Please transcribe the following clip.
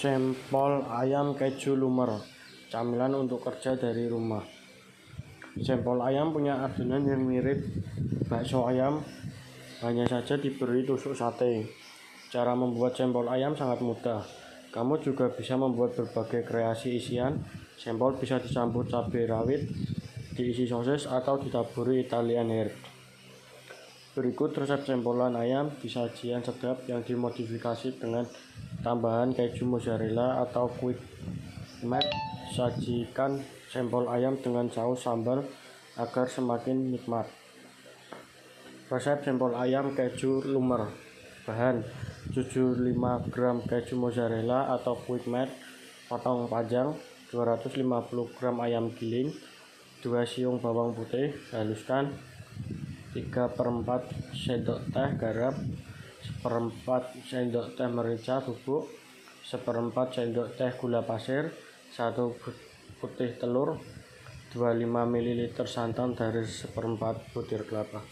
Sempol ayam keju lumer, camilan untuk kerja dari rumah. Sempol ayam punya adonan yang mirip bakso ayam, hanya saja diberi tusuk sate. Cara membuat sempol ayam sangat mudah. Kamu juga bisa membuat berbagai kreasi isian. Sempol bisa dicampur cabai rawit, diisi sosis, atau ditaburi Italian herb. Berikut resep sempolan ayam di sajian sedap yang dimodifikasi dengan tambahan keju mozzarella atau quick mac. Sajikan sempol ayam dengan saus sambal agar semakin nikmat. Resep sempol ayam keju lumer. Bahan 75 gram keju mozzarella atau quick mac potong panjang, 250 gram ayam giling, 2 siung bawang putih, haluskan 3 per 4 sendok teh garam, seperempat sendok teh merica bubuk, seperempat sendok teh gula pasir, 1 putih telur, 25 ml santan dari seperempat butir kelapa.